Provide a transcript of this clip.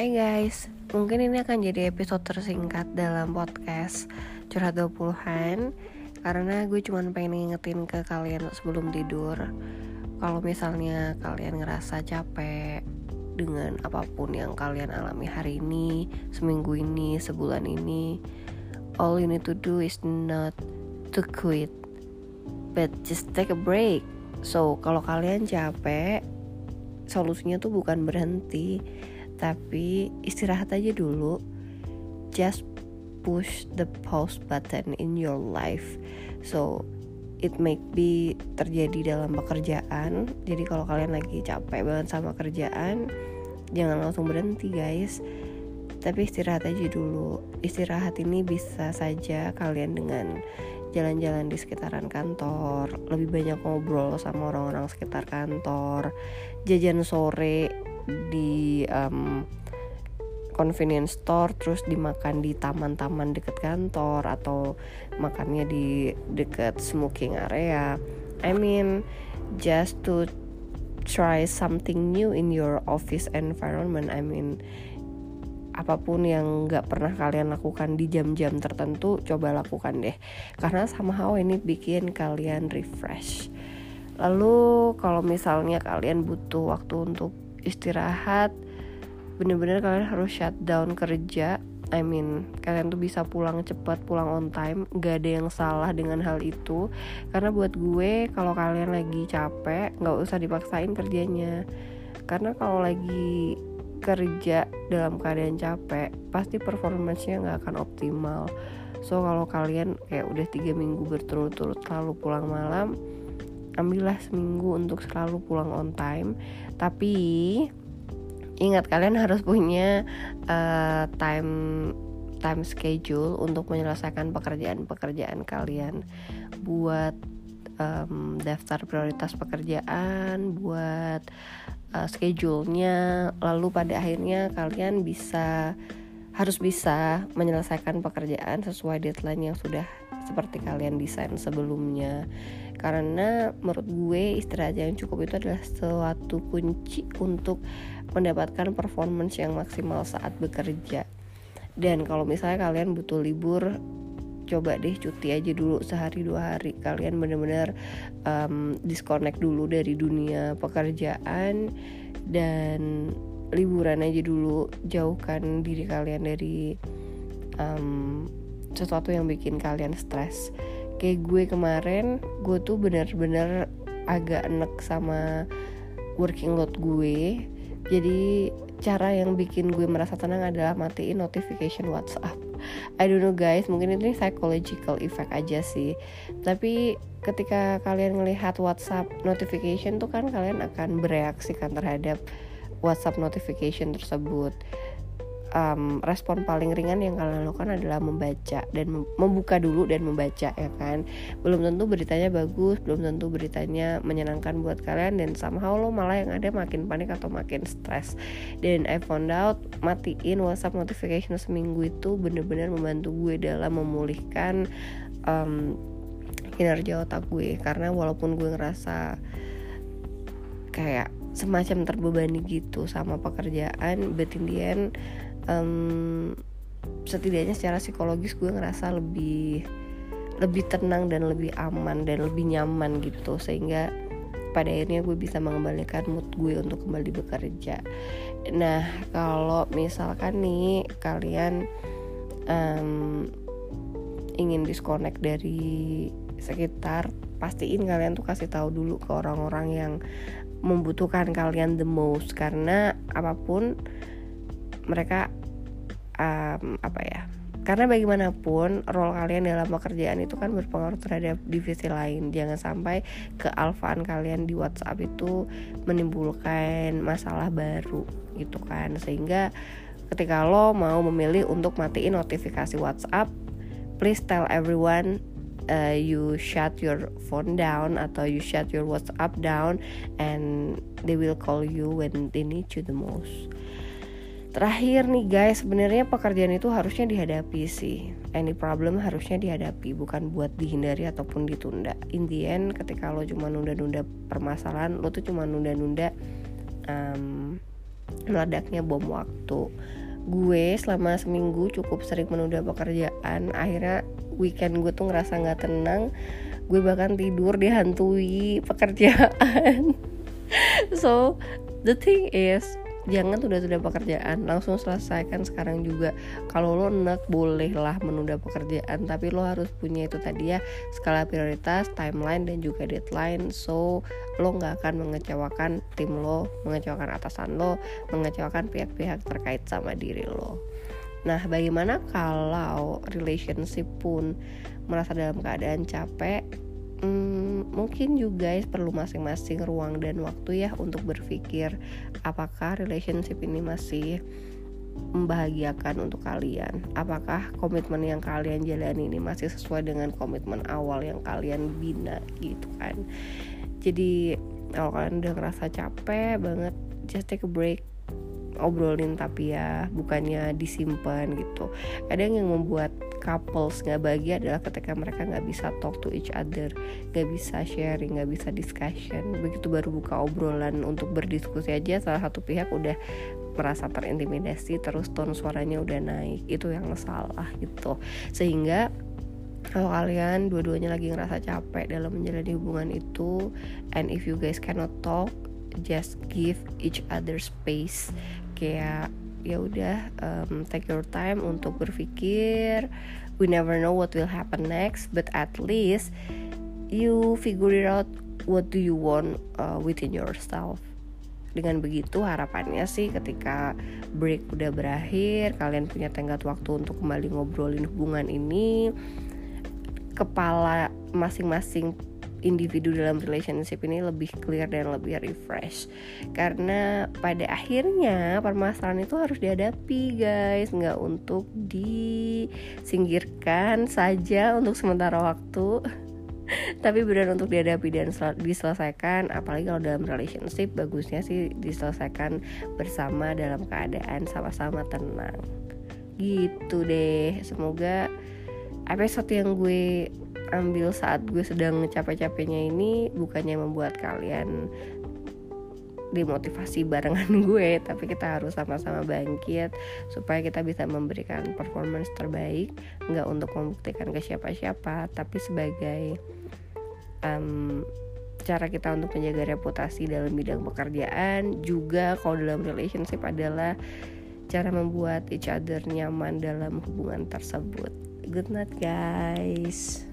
Hai guys, mungkin ini akan jadi episode tersingkat dalam podcast Curhat 20-an Karena gue cuma pengen ngingetin ke kalian sebelum tidur. Kalau misalnya kalian ngerasa capek dengan apa pun yang kalian alami hari ini Seminggu ini, sebulan ini All you need to do is not to quit But just take a break. So, kalau kalian capek Solusinya tuh bukan berhenti tapi istirahat aja dulu. Just push the pause button in your life. So it may be terjadi dalam pekerjaan. Jadi kalau kalian lagi capek banget sama kerjaan jangan langsung berhenti guys. Tapi istirahat aja dulu. Istirahat ini bisa saja kalian dengan jalan-jalan di sekitaran kantor. Lebih banyak ngobrol sama orang-orang sekitar kantor. Jajan sore di um, convenience store terus dimakan di taman-taman deket kantor atau makannya di deket smoking area. I mean just to try something new in your office environment. I mean apa pun yang nggak pernah kalian lakukan di jam-jam tertentu coba lakukan deh. Karena somehow ini bikin kalian refresh. Lalu kalau misalnya kalian butuh waktu untuk istirahat bener-bener kalian harus shutdown kerja. I mean kalian tuh bisa pulang cepat pulang on time. Gak ada yang salah dengan hal itu. Karena buat gue kalau kalian lagi capek nggak usah dipaksain kerjanya. Karena kalau lagi kerja dalam keadaan capek pasti performancenya nggak akan optimal. So kalau kalian kayak udah tiga minggu berturut-turut selalu pulang malam ambillah seminggu untuk selalu pulang on time. Tapi ingat kalian harus punya uh, time time schedule untuk menyelesaikan pekerjaan-pekerjaan kalian. Buat um, daftar prioritas pekerjaan buat uh, schedule-nya lalu pada akhirnya kalian bisa harus bisa menyelesaikan pekerjaan sesuai deadline yang sudah seperti kalian desain sebelumnya karena menurut gue istirahat yang cukup itu adalah suatu kunci untuk mendapatkan performance yang maksimal saat bekerja. Dan kalau misalnya kalian butuh libur coba deh cuti aja dulu sehari dua hari. Kalian bener-bener um, disconnect dulu dari dunia pekerjaan dan liburan aja dulu. Jauhkan diri kalian dari um, sesuatu yang bikin kalian stres kayak gue kemarin gue tuh bener-bener agak enek sama working load gue jadi cara yang bikin gue merasa tenang adalah matiin notification WhatsApp. I don't know guys, mungkin ini psychological effect aja sih. Tapi ketika kalian melihat WhatsApp notification tuh kan kalian akan bereaksi kan terhadap WhatsApp notification tersebut um, respon paling ringan yang kalian lakukan adalah membaca dan membuka dulu dan membaca ya kan? Belum tentu beritanya bagus belum tentu beritanya menyenangkan buat kalian dan somehow lo malah yang ada makin panik atau makin stres. Dan I found out matiin WhatsApp notification seminggu itu bener-bener membantu gue dalam memulihkan um, kinerja otak gue. Karena walaupun gue ngerasa kayak semacam terbebani gitu sama pekerjaan but in um, setidaknya secara psikologis gue ngerasa lebih lebih tenang dan lebih aman dan lebih nyaman gitu sehingga pada akhirnya gue bisa mengembalikan mood gue untuk kembali bekerja. Nah kalau misalkan nih kalian um, ingin disconnect dari sekitar, pastiin kalian tuh kasih tahu dulu ke orang-orang yang membutuhkan kalian the most karena apa pun mereka um, apa ya karena bagaimanapun role kalian dalam pekerjaan itu kan berpengaruh terhadap divisi lain. Jangan sampai kealfaan kalian di WhatsApp itu menimbulkan masalah baru gitu kan. Sehingga ketika lo mau memilih untuk matiin notifikasi WhatsApp please tell everyone uh, you shut your phone down atau you shut your WhatsApp down and they will call you when they need you the most Terakhir nih guys, sebenarnya pekerjaan itu harusnya dihadapi sih. Any problem harusnya dihadapi, bukan buat dihindari ataupun ditunda. In the end, ketika lo cuma nunda-nunda permasalahan, lo tuh cuma nunda-nunda um, meledaknya bom waktu gue selama seminggu cukup sering menunda pekerjaan akhirnya weekend gue tuh ngerasa nggak tenang gue bahkan tidur dihantui pekerjaan so the thing is jangan tunda-tunda pekerjaan langsung selesaikan sekarang juga. Kalau lo nek bolehlah menunda pekerjaan tapi lo harus punya itu tadi ya skala prioritas timeline dan juga deadline. So lo nggak akan mengecewakan tim lo mengecewakan atasan lo mengecewakan pihak-pihak terkait sama diri lo. Nah bagaimana kalau relationship pun merasa dalam keadaan capek? Hmm, mungkin juga guys perlu masing-masing ruang dan waktu ya untuk berpikir apakah relationship ini masih membahagiakan untuk kalian. Apakah komitmen yang kalian jalani ini masih sesuai dengan komitmen awal yang kalian bina gitu kan. Jadi kalau kalian udah ngerasa capek banget just take a break obrolin tapi ya bukannya disimpan gitu. Kadang yang membuat couples nggak bahagia adalah ketika mereka nggak bisa talk to each other nggak bisa sharing nggak bisa discussion. Begitu baru buka obrolan untuk berdiskusi aja salah satu pihak udah merasa terintimidasi terus tone suaranya udah naik. Itu yang salah gitu. Sehingga kalau kalian dua-duanya lagi ngerasa capek dalam menjalani hubungan itu and if you guys cannot talk just give each other space. Kayak ya udah um, take your time untuk berpikir. We never know what will happen next but at least you figure it out what do you want uh, within yourself. Dengan begitu harapannya sih ketika break udah berakhir kalian punya tenggat waktu untuk kembali ngobrolin hubungan ini kepala masing-masing individu dalam relationship ini lebih clear dan lebih refresh. Karena pada akhirnya permasalahan itu harus dihadapi guys. Nggak untuk disingkirkan saja untuk sementara waktu tapi benar untuk dihadapi dan diselesaikan. Apalagi kalau dalam relationship bagusnya sih diselesaikan bersama dalam keadaan sama-sama tenang. Gitu deh. Semoga episode yang gue ambil saat gue sedang capek-capeknya ini bukannya membuat kalian dimotivasi barengan gue tapi kita harus sama-sama bangkit supaya kita bisa memberikan performance terbaik nggak untuk membuktikan ke siapa-siapa tapi sebagai um, cara kita untuk menjaga reputasi dalam bidang pekerjaan juga kalau dalam relationship adalah cara membuat each other nyaman dalam hubungan tersebut. Good night guys